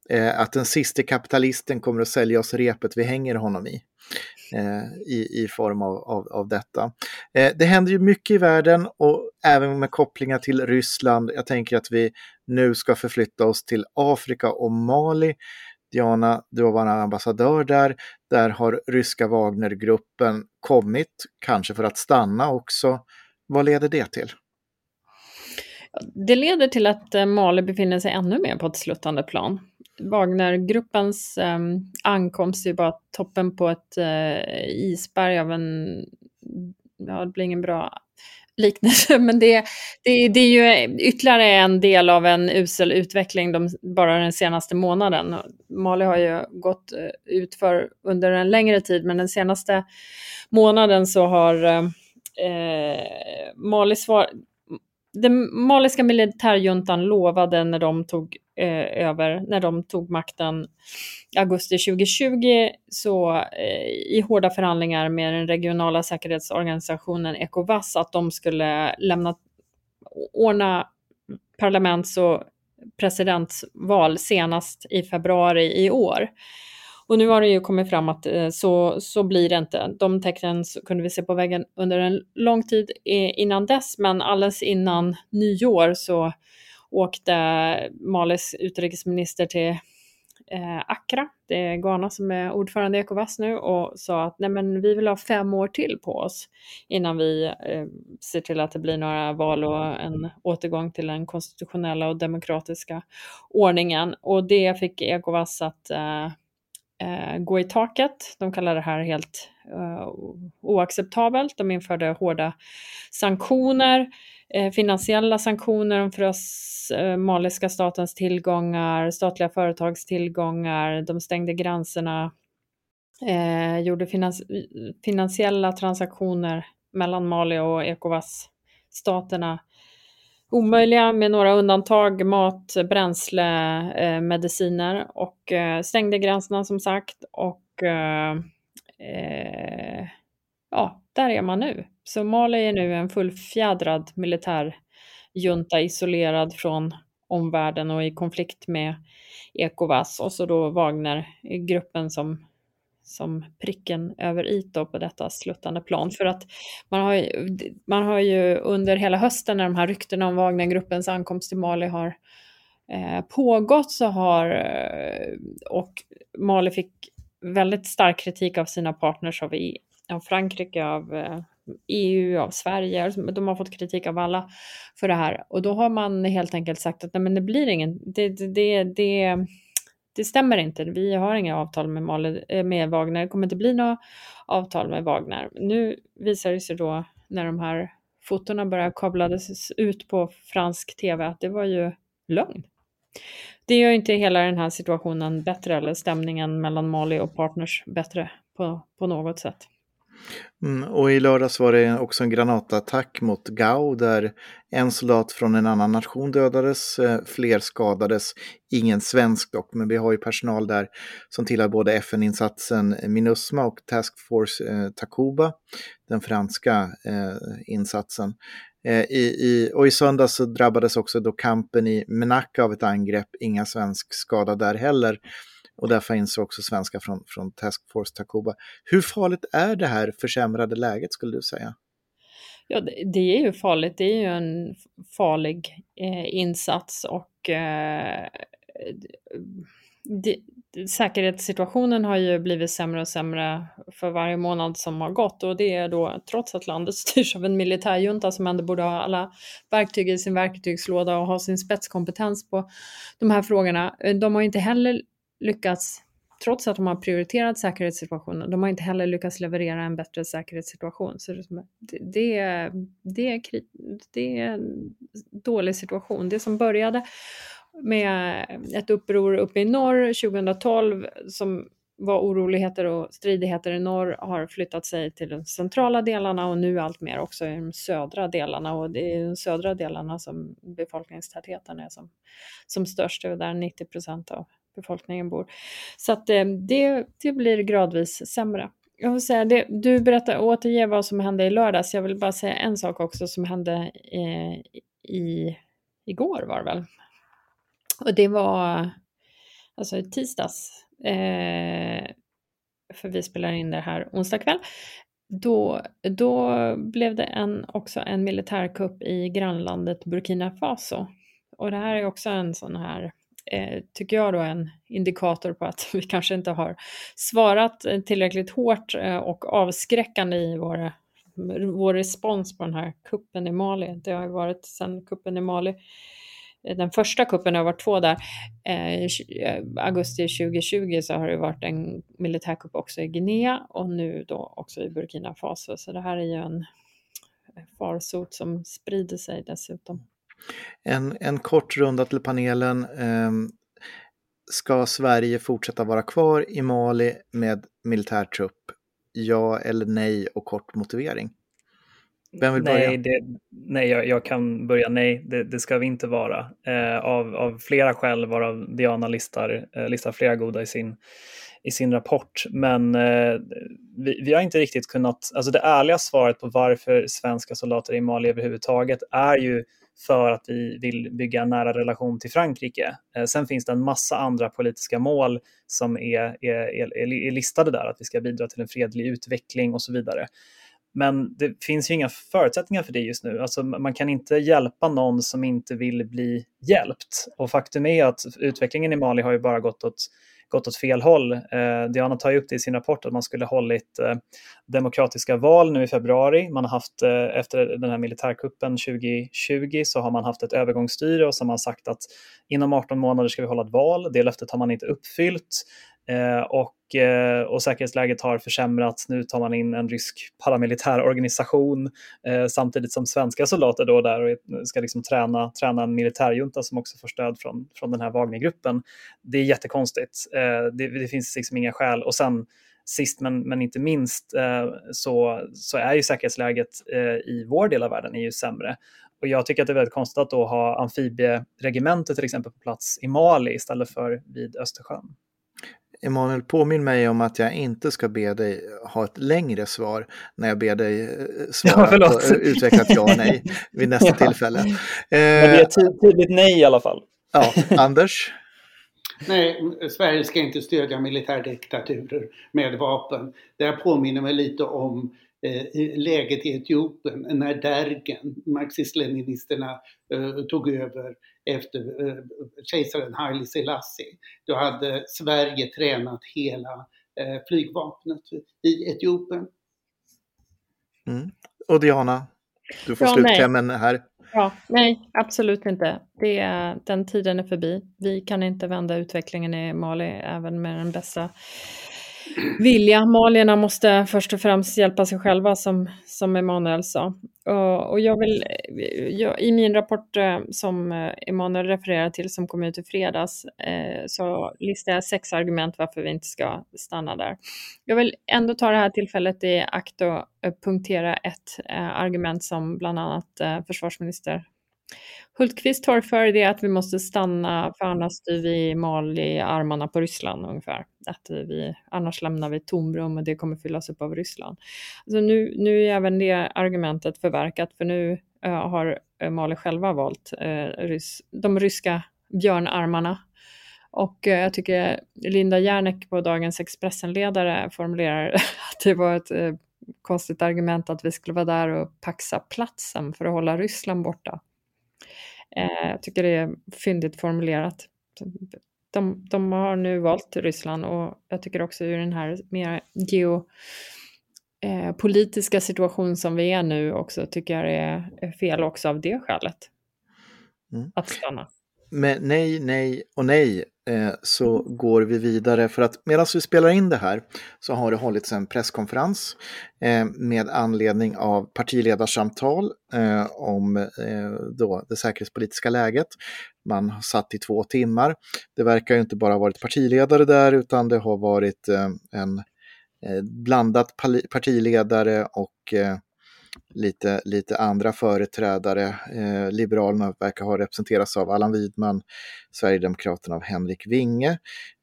eh, att den sista kapitalisten kommer att sälja oss repet vi hänger honom i. Eh, I, i form av, av, av detta. Eh, det händer ju mycket i världen och även med kopplingar till Ryssland. Jag tänker att vi nu ska förflytta oss till Afrika och Mali. Diana, du har varit ambassadör där. Där har ryska Wagnergruppen kommit, kanske för att stanna också. Vad leder det till? Det leder till att eh, Mali befinner sig ännu mer på ett sluttande plan. Wagnergruppens eh, ankomst är bara toppen på ett eh, isberg av en, ja det blir ingen bra liknelse, men det, det, det är ju ytterligare en del av en usel utveckling de, bara den senaste månaden. Mali har ju gått eh, ut för under en längre tid, men den senaste månaden så har eh, eh Mali svar, den maliska militärjuntan lovade när de tog eh, över, när de tog makten i augusti 2020, så eh, i hårda förhandlingar med den regionala säkerhetsorganisationen Ecowas, att de skulle lämna, ordna parlaments och presidentval senast i februari i år. Och nu har det ju kommit fram att eh, så, så blir det inte. De tecknen kunde vi se på väggen under en lång tid eh, innan dess, men alldeles innan nyår så åkte Malis utrikesminister till eh, Accra, det är Ghana som är ordförande i Ecowas nu, och sa att nej men vi vill ha fem år till på oss innan vi eh, ser till att det blir några val och en återgång till den konstitutionella och demokratiska ordningen. Och det fick Ecowas att eh, eh, gå i taket. De kallar det här helt eh, oacceptabelt. De införde hårda sanktioner, Eh, finansiella sanktioner, de frös eh, maliska statens tillgångar, statliga företags tillgångar, de stängde gränserna, eh, gjorde finans finansiella transaktioner mellan Mali och Ecowas-staterna omöjliga med några undantag, mat, bränsle, eh, mediciner och eh, stängde gränserna som sagt och eh, eh, ja, där är man nu. Så Mali är nu en fullfjädrad militärjunta isolerad från omvärlden och i konflikt med Ecowas och så då Wagnergruppen som som pricken över i på detta sluttande plan. För att man har, ju, man har ju under hela hösten när de här ryktena om Wagnergruppens ankomst till Mali har eh, pågått så har, eh, och Mali fick väldigt stark kritik av sina partners av, av Frankrike, av eh, EU, av Sverige, alltså, de har fått kritik av alla för det här. Och då har man helt enkelt sagt att nej, men det blir ingen, det, det, det, det det stämmer inte. Vi har inga avtal med, Mal eh, med Wagner. Det kommer inte bli några avtal med Wagner. Nu visar det sig då när de här fotona började kablades ut på fransk tv att det var ju lögn. Det gör inte hela den här situationen bättre eller stämningen mellan Mali och partners bättre på, på något sätt. Mm, och i lördags var det också en granatattack mot Gao där en soldat från en annan nation dödades, eh, fler skadades, ingen svensk dock, men vi har ju personal där som tillhör både FN-insatsen Minusma och Task Force eh, Takuba, den franska eh, insatsen. Eh, i, i, och i söndags så drabbades också då kampen i Menaka av ett angrepp, inga svensk skada där heller. Och där finns också svenskar från, från Task Force Takuba. Hur farligt är det här försämrade läget skulle du säga? Ja, det är ju farligt. Det är ju en farlig eh, insats och eh, det, säkerhetssituationen har ju blivit sämre och sämre för varje månad som har gått och det är då trots att landet styrs av en militärjunta som ändå borde ha alla verktyg i sin verktygslåda och ha sin spetskompetens på de här frågorna. Eh, de har inte heller lyckats, trots att de har prioriterat säkerhetssituationen, de har inte heller lyckats leverera en bättre säkerhetssituation. Så det, det, är, det, är, det är en dålig situation. Det som började med ett uppror uppe i norr 2012 som var oroligheter och stridigheter i norr har flyttat sig till de centrala delarna och nu allt mer också i de södra delarna och det är de södra delarna som befolkningstätheten är som, som störst är där 90 procent av befolkningen bor. Så att eh, det, det blir gradvis sämre. Jag vill säga det, du berättar återge vad som hände i lördags. Jag vill bara säga en sak också som hände i, i, igår var det väl. Och det var alltså i tisdags. Eh, för vi spelar in det här onsdag kväll. Då, då blev det en, också en militärkupp i grannlandet Burkina Faso. Och det här är också en sån här eh, tycker jag då en indikator på att vi kanske inte har svarat eh, tillräckligt hårt eh, och avskräckande i våra, vår respons på den här kuppen i Mali. Det har ju varit sedan kuppen i Mali eh, den första kuppen har varit två där. Eh, augusti 2020 så har det varit en militärkupp också i Guinea och nu då också i Burkina Faso. Så det här är ju en farsot som sprider sig dessutom. En, en kort runda till panelen. Ehm, ska Sverige fortsätta vara kvar i Mali med militärtrupp? Ja eller nej och kort motivering? Vem vill börja? Nej, det, nej jag, jag, kan börja nej. Det, det ska vi inte vara. Eh, av, av flera skäl, varav Diana listar, eh, listar flera goda i sin, i sin rapport. Men eh, vi, vi, har inte riktigt kunnat... Alltså det ärliga svaret på varför svenska soldater i Mali överhuvudtaget är ju för att vi vill bygga en nära relation till Frankrike. Eh, sen finns det en massa andra politiska mål som är, är, är, är listade där, att vi ska bidra till en fredlig utveckling och så vidare. Men det finns ju inga förutsättningar för det just nu. Alltså, man kan inte hjälpa någon som inte vill bli hjälpt. Och faktum är att utvecklingen i Mali har ju bara gått åt gått åt fel håll. Eh, Diana tar ju upp det i sin rapport att man skulle hållit eh, demokratiska val nu i februari. Man har haft, eh, efter den här militärkuppen 2020 så har man haft ett övergångsstyre och så har man sagt att inom 18 månader ska vi hålla ett val. Det löftet har man inte uppfyllt. Eh, och, eh, och säkerhetsläget har försämrats. Nu tar man in en rysk paramilitär organisation eh, samtidigt som svenska soldater då där och ska liksom träna, träna en militärjunta som också får stöd från, från den här Wagnergruppen. Det är jättekonstigt. Det, det finns liksom inga skäl. Och sen sist men, men inte minst så, så är ju säkerhetsläget i vår del av världen är ju sämre. Och jag tycker att det är väldigt konstigt att då ha amfibieregementet till exempel på plats i Mali istället för vid Östersjön. Emanuel, påminn mig om att jag inte ska be dig ha ett längre svar när jag ber dig eh, svara ja, på utvecklat ja och nej vid nästa ja. tillfälle. Men det är ett tydligt nej i alla fall. Ja, Anders? Nej, Sverige ska inte stödja militärdiktaturer med vapen. Det här påminner mig lite om eh, läget i Etiopien när Dergen, marxist-leninisterna, eh, tog över efter eh, kejsaren Haile Selassie. Då hade Sverige tränat hela eh, flygvapnet i Etiopien. Mm. Och Diana, du får ja, slutklämmen här. Ja, nej, absolut inte. Det är, den tiden är förbi. Vi kan inte vända utvecklingen i Mali även med den bästa vilja. Malierna måste först och främst hjälpa sig själva som, som Emanuel sa. Och, och jag vill, jag, i min rapport eh, som eh, Emanuel refererar till som kom ut i fredags eh, så listar jag sex argument varför vi inte ska stanna där. Jag vill ändå ta det här tillfället i akt och eh, punktera ett eh, argument som bland annat eh, försvarsminister Hultqvist torgför det att vi måste stanna för annars styr vi mal i armarna på Ryssland ungefär. Att vi, annars lämnar vi tomrum och det kommer fyllas upp av Ryssland. Alltså nu, nu är även det argumentet förverkat för nu uh, har Mali själva valt uh, rys de ryska björnarmarna. Och uh, jag tycker Linda Järnek på dagens Expressen-ledare formulerar att det var ett konstigt argument att vi skulle vara där och paxa platsen för att hålla Ryssland borta. Eh, jag tycker det är fyndigt formulerat. De, de, har nu valt Ryssland och jag tycker också ur den här mer geopolitiska eh, situation som vi är nu också tycker jag det är fel också av det skälet. Mm. Att stanna. Men nej, nej och nej Eh, så går vi vidare för att medan vi spelar in det här så har det hållits en presskonferens eh, med anledning av partiledarsamtal eh, om då det säkerhetspolitiska läget. Man har satt i två timmar. Det verkar ju inte bara ha varit partiledare där utan det har varit en blandat partiledare och lite, lite andra företrädare. Eh, Liberalerna verkar ha representerats av Allan Widman, Sverigedemokraterna av Henrik Winge.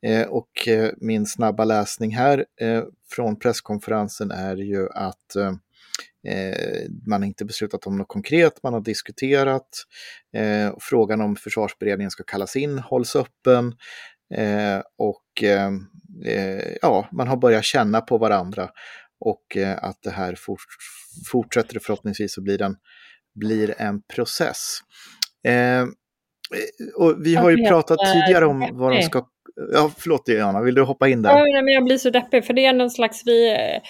Eh, och eh, min snabba läsning här eh, från presskonferensen är ju att eh, eh man har inte beslutat om något konkret, man har diskuterat. Eh, frågan om försvarsberedningen ska kallas in hålls öppen. Eh, och ja, man har börjat känna på varandra och eh, att det här fort, fortsätter förhoppningsvis så blir, den, blir en process. Eh, och vi har ju pratat tidigare om vad de ska... Ja, förlåt Diana, vill du hoppa in där? Ja, men jag blir så deppig, för det är någon slags... Vi, eh,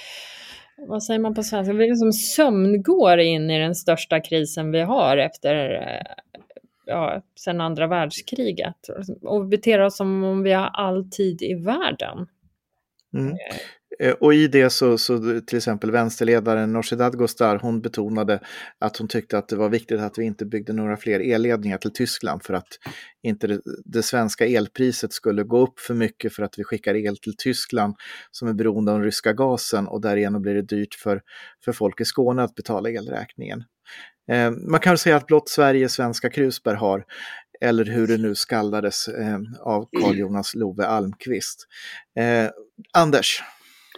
vad säger man på svenska? Vi liksom sömngår in i den största krisen vi har efter eh, ja, sen andra världskriget och beter oss som om vi har all tid i världen. Mm. Eh, och i det så, så till exempel vänsterledaren Nooshi Dadgostar, hon betonade att hon tyckte att det var viktigt att vi inte byggde några fler elledningar till Tyskland för att inte det, det, svenska elpriset skulle gå upp för mycket för att vi skickar el till Tyskland som är beroende av den ryska gasen och därigenom blir det dyrt för, för folk i Skåne att betala elräkningen. Eh, man kan säga att blott Sverige svenska krusbär har, eller hur det nu skallades eh, av Carl Jonas Love Almqvist. Eh, Anders?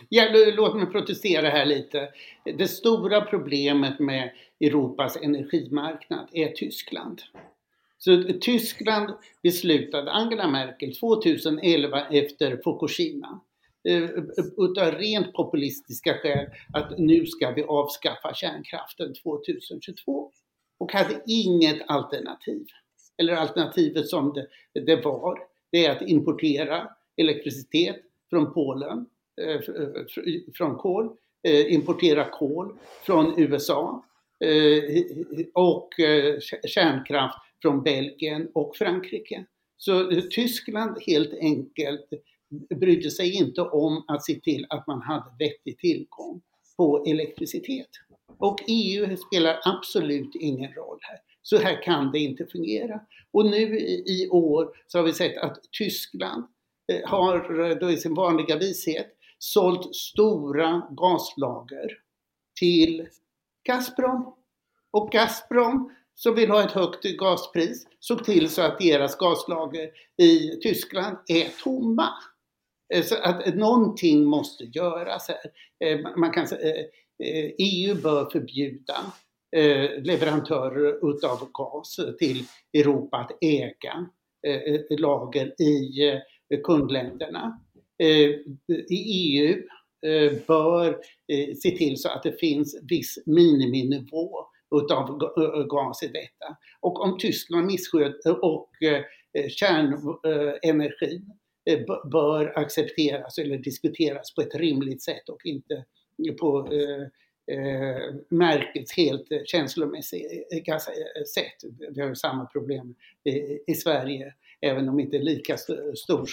Ja, låt mig protestera här lite. Det stora problemet med Europas energimarknad är Tyskland. Så Tyskland beslutade, Angela Merkel 2011 efter Fukushima, eh, utav rent populistiska skäl att nu ska vi avskaffa kärnkraften 2022 och hade inget alternativ. Eller alternativet som det, det var, det är att importera elektricitet från Polen, Eh, eh, från kol, eh, importera kol från USA och kärnkraft från Belgien och Frankrike. Så Tyskland helt enkelt brydde sig inte om att se till att man hade vettig tillgång på elektricitet. Och EU spelar absolut ingen roll här. Så här kan det inte fungera. Och nu i år så har vi sett att Tyskland har då i sin vanliga vishet sålt stora gaslager till Gazprom. Och Gazprom som vill ha ett högt gaspris såg till så att deras gaslager i Tyskland är tomma. Eh, så att eh, någonting måste göras här. Eh, man kan säga, EU bör förbjuda leverantörer utav gas till Europa att äga lager i kundländerna. Eh, EU eh, bör eh, se till så att det finns viss miniminivå utav gas i detta. Och om Tyskland missköter och kärnenergin bör accepteras eller diskuteras på ett rimligt sätt och inte på eh, eh, helt känslomässiga sätt. Vi har ju samma problem i, i Sverige, även om inte lika stor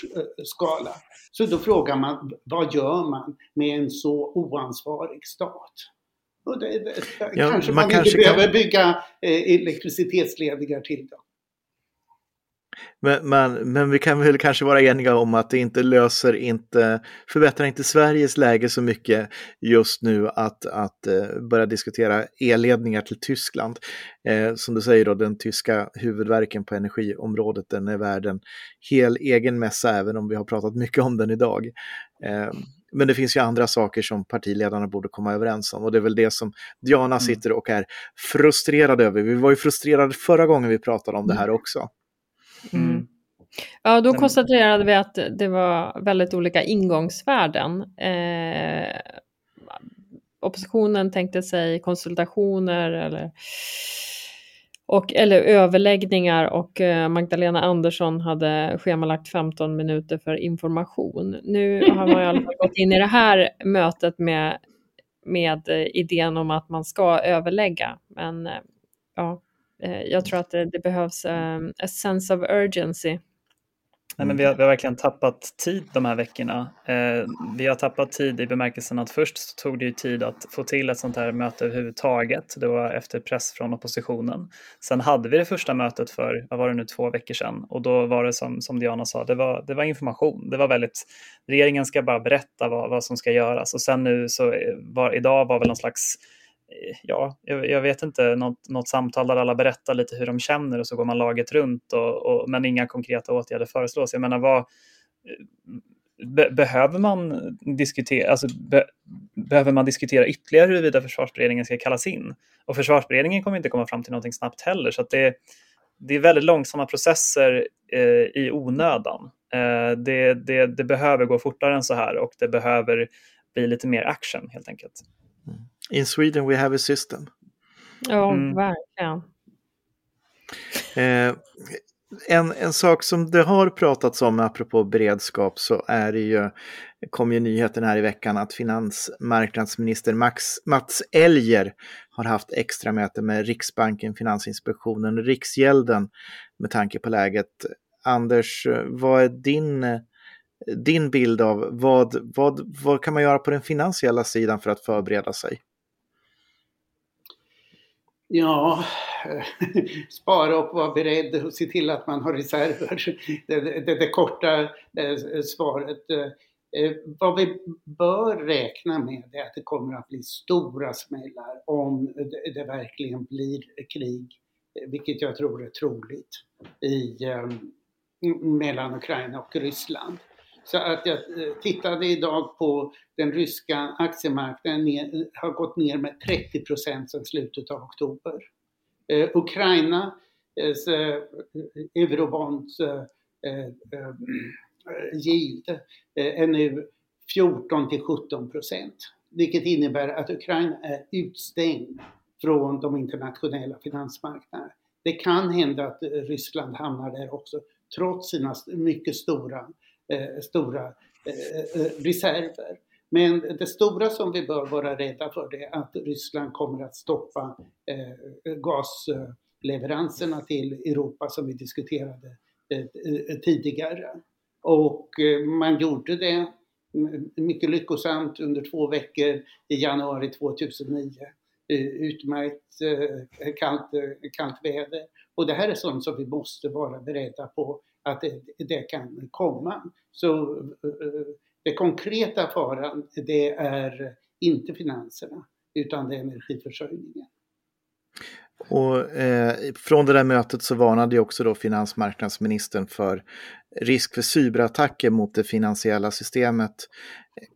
skala. Så då frågar man, vad gör man med en så oansvarig stat? Och det, det, ja, kanske man, man kanske inte kan... behöver bygga eh, elektricitetsledningar till dem. Men, men, men, vi kan väl kanske vara eniga om att det inte löser, inte, förbättrar inte Sveriges läge så mycket just nu att, att uh, börja diskutera elledningar till Tyskland. Eh, som du säger då, den tyska huvudverken på energiområdet, den är värd en hel egen mässa, även om vi har pratat mycket om den idag. Eh, men det finns ju andra saker som partiledarna borde komma överens om och det är väl det som Diana mm. sitter och är frustrerad över. Vi var ju frustrerade förra gången vi pratade om det här också. Mm. mm. Ja, då konstaterade vi att det var väldigt olika ingångsvärden. Eh, oppositionen tänkte sig konsultationer eller, och, eller överläggningar och eh, Magdalena Andersson hade schemalagt 15 minuter för information. Nu har man i alla fall gått in i det här mötet med, med eh, idén om att man ska överlägga. Men eh, ja, Eh, jag tror att det, det behövs um, a sense of urgency. Nej, men vi, har, vi har verkligen tappat tid de här veckorna. Eh, vi har tappat tid i bemärkelsen att först så tog det ju tid att få till ett sånt här möte överhuvudtaget. Det var efter press från oppositionen. Sen hade vi det första mötet för, vad var det nu, två veckor sedan. Och då var det som, som Diana sa, det var, det var information. Det var väldigt, regeringen ska bara berätta vad, vad som ska göras. Och sen nu så eh, var, idag var väl någon slags ja, jag, vet inte, något, något samtal där alla berättar lite hur de känner och så går man laget runt och, och men inga konkreta åtgärder föreslås. Jag menar, vad, eh, be, behöver, man diskutera, alltså, be, behöver man diskutera ytterligare huruvida försvarsberedningen ska kallas in? Och försvarsberedningen kommer inte komma fram till någonting snabbt heller, så att det, det är väldigt långsamma processer eh, i onödan. Eh, det, det, det behöver gå fortare än så här och det behöver bli lite mer action helt enkelt. Mm. In Sweden we have a system. Ja, mm. verkligen. Eh, en, en sak som det har pratats om apropå beredskap så är det ju, kom ju nyheten här i veckan att finansmarknadsminister Max, Mats Elger har haft extra möte med Riksbanken, Finansinspektionen och Riksgälden med tanke på läget. Anders, vad är din, din bild av vad, vad, vad kan man göra på den finansiella sidan för att förbereda sig? Ja, spara och vara beredd och se till att man har reserver. Det, det, det korta eh, svaret. Eh, eh, vad vi bör räkna med är att det kommer att bli stora smällar om det verkligen blir krig, vilket jag tror är troligt, i, mellan Ukraina och Ryssland. Så att jag eh, tittade idag på den ryska aktiemarknaden ner, har gått ner med 30 procent sedan slutet av oktober. Eh, Ukraina eh, eh eurobonds eh, eh, eh yield är nu 14 till 17 procent. Vilket innebär att Ukraina är utstängd från de internationella finansmarknaderna. Det kan hända att Ryssland hamnar där också trots sina mycket stora, eh, stora eh, eh, reserver. Men det stora som vi bör vara rädda för det är att Ryssland kommer att stoppa eh, gasleveranserna till Europa som vi diskuterade eh, eh tidigare. Och eh, man gjorde det mm, mycket lyckosamt under två veckor i januari 2009. Eh, utmärkt kallt, kallt väder. Och det här är sånt som vi måste vara beredda på att det, det kan komma. Så det konkreta faran, det är inte finanserna utan det är energiförsörjningen. Och eh, från det där mötet så varnade ju också då finansmarknadsministern för risk för cyberattacker mot det finansiella systemet.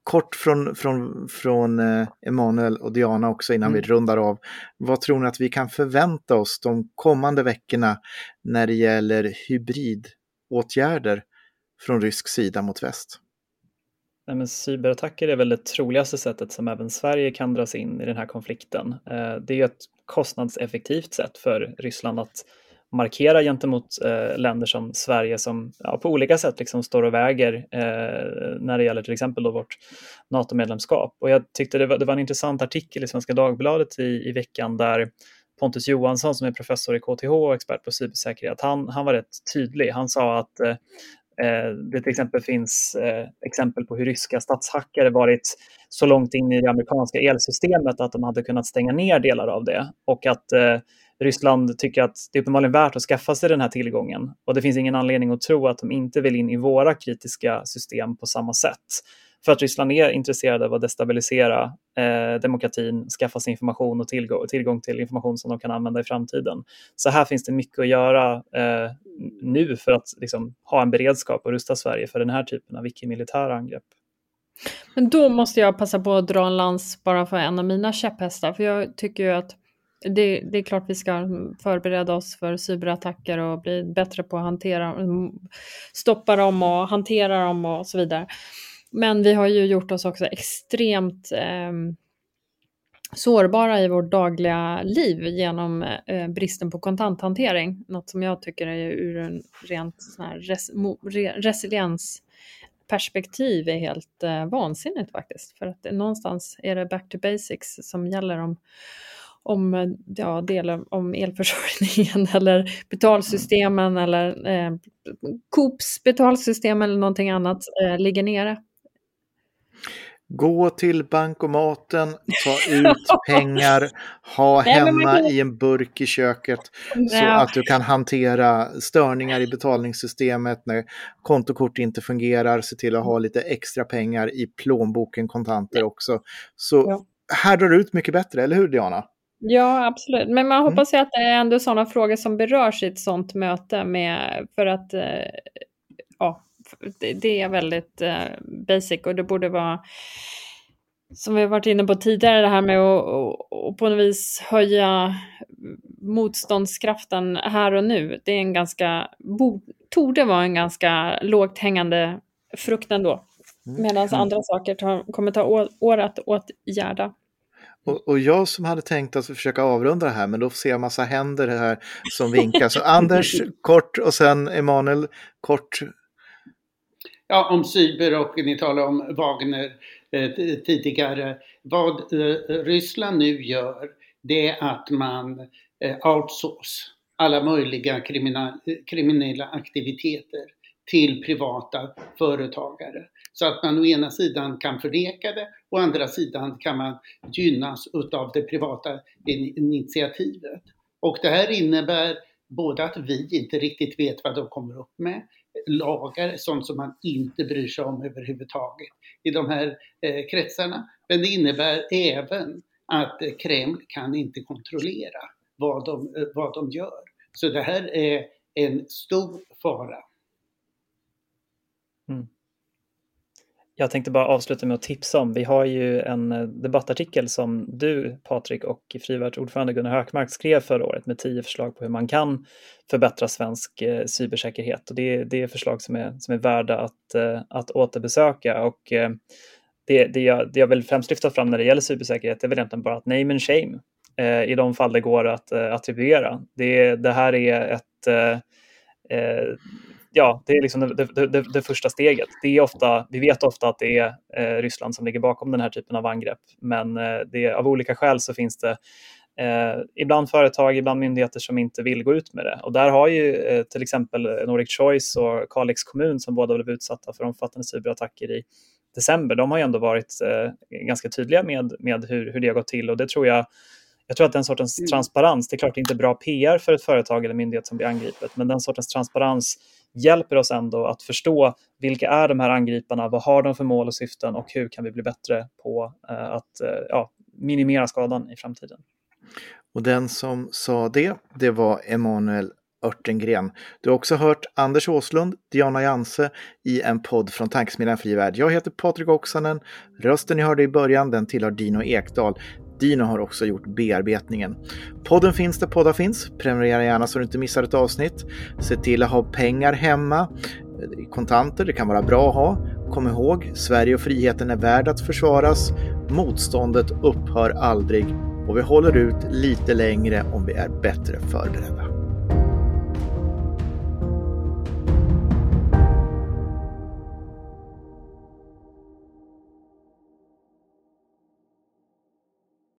Kort från, från, från eh, Emanuel och Diana också innan mm. vi rundar av. Vad tror ni att vi kan förvänta oss de kommande veckorna när det gäller åtgärder från rysk sida mot väst? Nej, men cyberattacker är väl det troligaste sättet som även Sverige kan dras in i den här konflikten. Eh, det är ett kostnadseffektivt sätt för Ryssland att markera gentemot eh, länder som Sverige som ja, på olika sätt liksom står och väger eh, när det gäller till exempel då vårt NATO-medlemskap. Och jag tyckte det var, det var en intressant artikel i Svenska Dagbladet i, i veckan där Pontus Johansson som är professor i KTH och expert på cybersäkerhet, han, han var rätt tydlig. Han sa att eh, eh, det till exempel finns eh, exempel på hur ryska statshackare varit så långt in i det amerikanska elsystemet att de hade kunnat stänga ner delar av det och att eh, Ryssland tycker att det är uppenbarligen värt att skaffa sig den här tillgången och det finns ingen anledning att tro att de inte vill in i våra kritiska system på samma sätt. För att Ryssland är intresserade av att destabilisera eh, demokratin, skaffa sig information och tillgång, tillgång, till information som de kan använda i framtiden. Så här finns det mycket att göra eh, nu för att liksom, ha en beredskap och rusta Sverige för den här typen av icke-militära angrepp. Men då måste jag passa på att dra en lans bara för en av mina käpphästar, för jag tycker ju att det, det, är klart vi ska förbereda oss för cyberattacker och bli bättre på att hantera, mm, stoppa dem och hantera dem och så vidare. Men vi har ju gjort oss också extremt eh, sårbara i vårt dagliga liv genom eh, bristen på kontanthantering. Något som jag tycker är ur en rent sån här res, re, resiliensperspektiv är helt eh, vansinnigt faktiskt. För att någonstans är det back to basics som gäller om om eh, ja, delar om elförsörjningen eller betalsystemen eller eh, Coops betalsystem eller någonting annat eh, ligger nere. Gå till bankomaten, ta ut pengar, ha hemma i en burk i köket så att du kan hantera störningar i betalningssystemet när kontokort inte fungerar. Se till att ha lite extra pengar i plånboken, kontanter också. Så här drar du ut mycket bättre, eller hur Diana? Ja, absolut. Men man mm. hoppas ju att det är ändå sådana frågor som berörs i ett sådant möte med, för att eh, ja, det är väldigt eh, basic och det borde vara som vi har varit inne på tidigare, det här med att och, och på något vis höja motståndskraften här och nu. Det är en ganska, torde vara en ganska lågt hängande frukt ändå. Mm. Medan mm. andra saker tar, kommer ta år, år att åtgärda. Och, och, jag som hade tänkt att försöka avrunda det här, men då ser jag massa händer här som vinkar. Så Anders kort och sen Emanuel kort ja, om cyber och ni talar om Wagner eh, tidigare. Vad eh, Ryssland nu gör det är att man eh, outsource alla möjliga eh, kriminella aktiviteter till privata företagare. Så att man å ena sidan kan förneka det, å andra sidan kan man gynnas utav det privata initiativet. Och det här innebär både att vi inte riktigt vet vad de kommer upp med, lagar, sånt som man inte bryr sig om överhuvudtaget i de här eh, kretsarna. Men det innebär även att eh, Kreml kan inte kontrollera vad de, eh, vad de gör. Så det här är en stor fara. Mm. Jag tänkte bara avsluta med att tipsa om, vi har ju en eh, debattartikel som du Patrik och Frivärds ordförande Gunnar Hökmark skrev förra året med tio förslag på hur man kan förbättra svensk eh, cybersäkerhet. Och det, det är förslag som är, som är värda att, eh, att återbesöka. Och, det, det, jag, det jag vill främst lyfta fram när det gäller cybersäkerhet är väl egentligen bara att name and shame i de fall det går att attribuera. Det, det här är ett eh, ja, det är liksom det, det, det, det, första steget. Det är ofta, vi vet ofta att det är eh, Ryssland som ligger bakom den här typen av angrepp, men eh, det, av olika skäl så finns det eh, ibland företag, ibland myndigheter som inte vill gå ut med det. Och där har ju eh, till exempel Nordic Choice och Kalix kommun som båda blev utsatta för omfattande cyberattacker i december, de har ju ändå varit eh, ganska tydliga med, med hur, hur det har gått till och det tror jag jag tror att den sortens mm. transparens, det är klart inte bra PR för ett företag eller myndighet som blir angripet, men den sortens transparens hjälper oss ändå att förstå vilka är de här angriparna, vad har de för mål och syften och hur kan vi bli bättre på eh, att eh, ja, minimera skadan i framtiden. Och den som sa det, det var Emanuel Örtengren. Du har också hört Anders Åslund, Diana Janse i en podd från Tankesmedjan Fri Värld. Jag heter Patrik Oksanen. Rösten ni hörde i början, den tillhör Dino Ekdal. Dino har också gjort bearbetningen. Podden finns där poddar finns. Prenumerera gärna så du inte missar ett avsnitt. Se till att ha pengar hemma. Eh, kontanter, det kan vara bra att ha. Kom ihåg, Sverige och friheten är värd att försvaras. Motståndet upphör aldrig och vi håller ut lite längre om vi är bättre förberedda.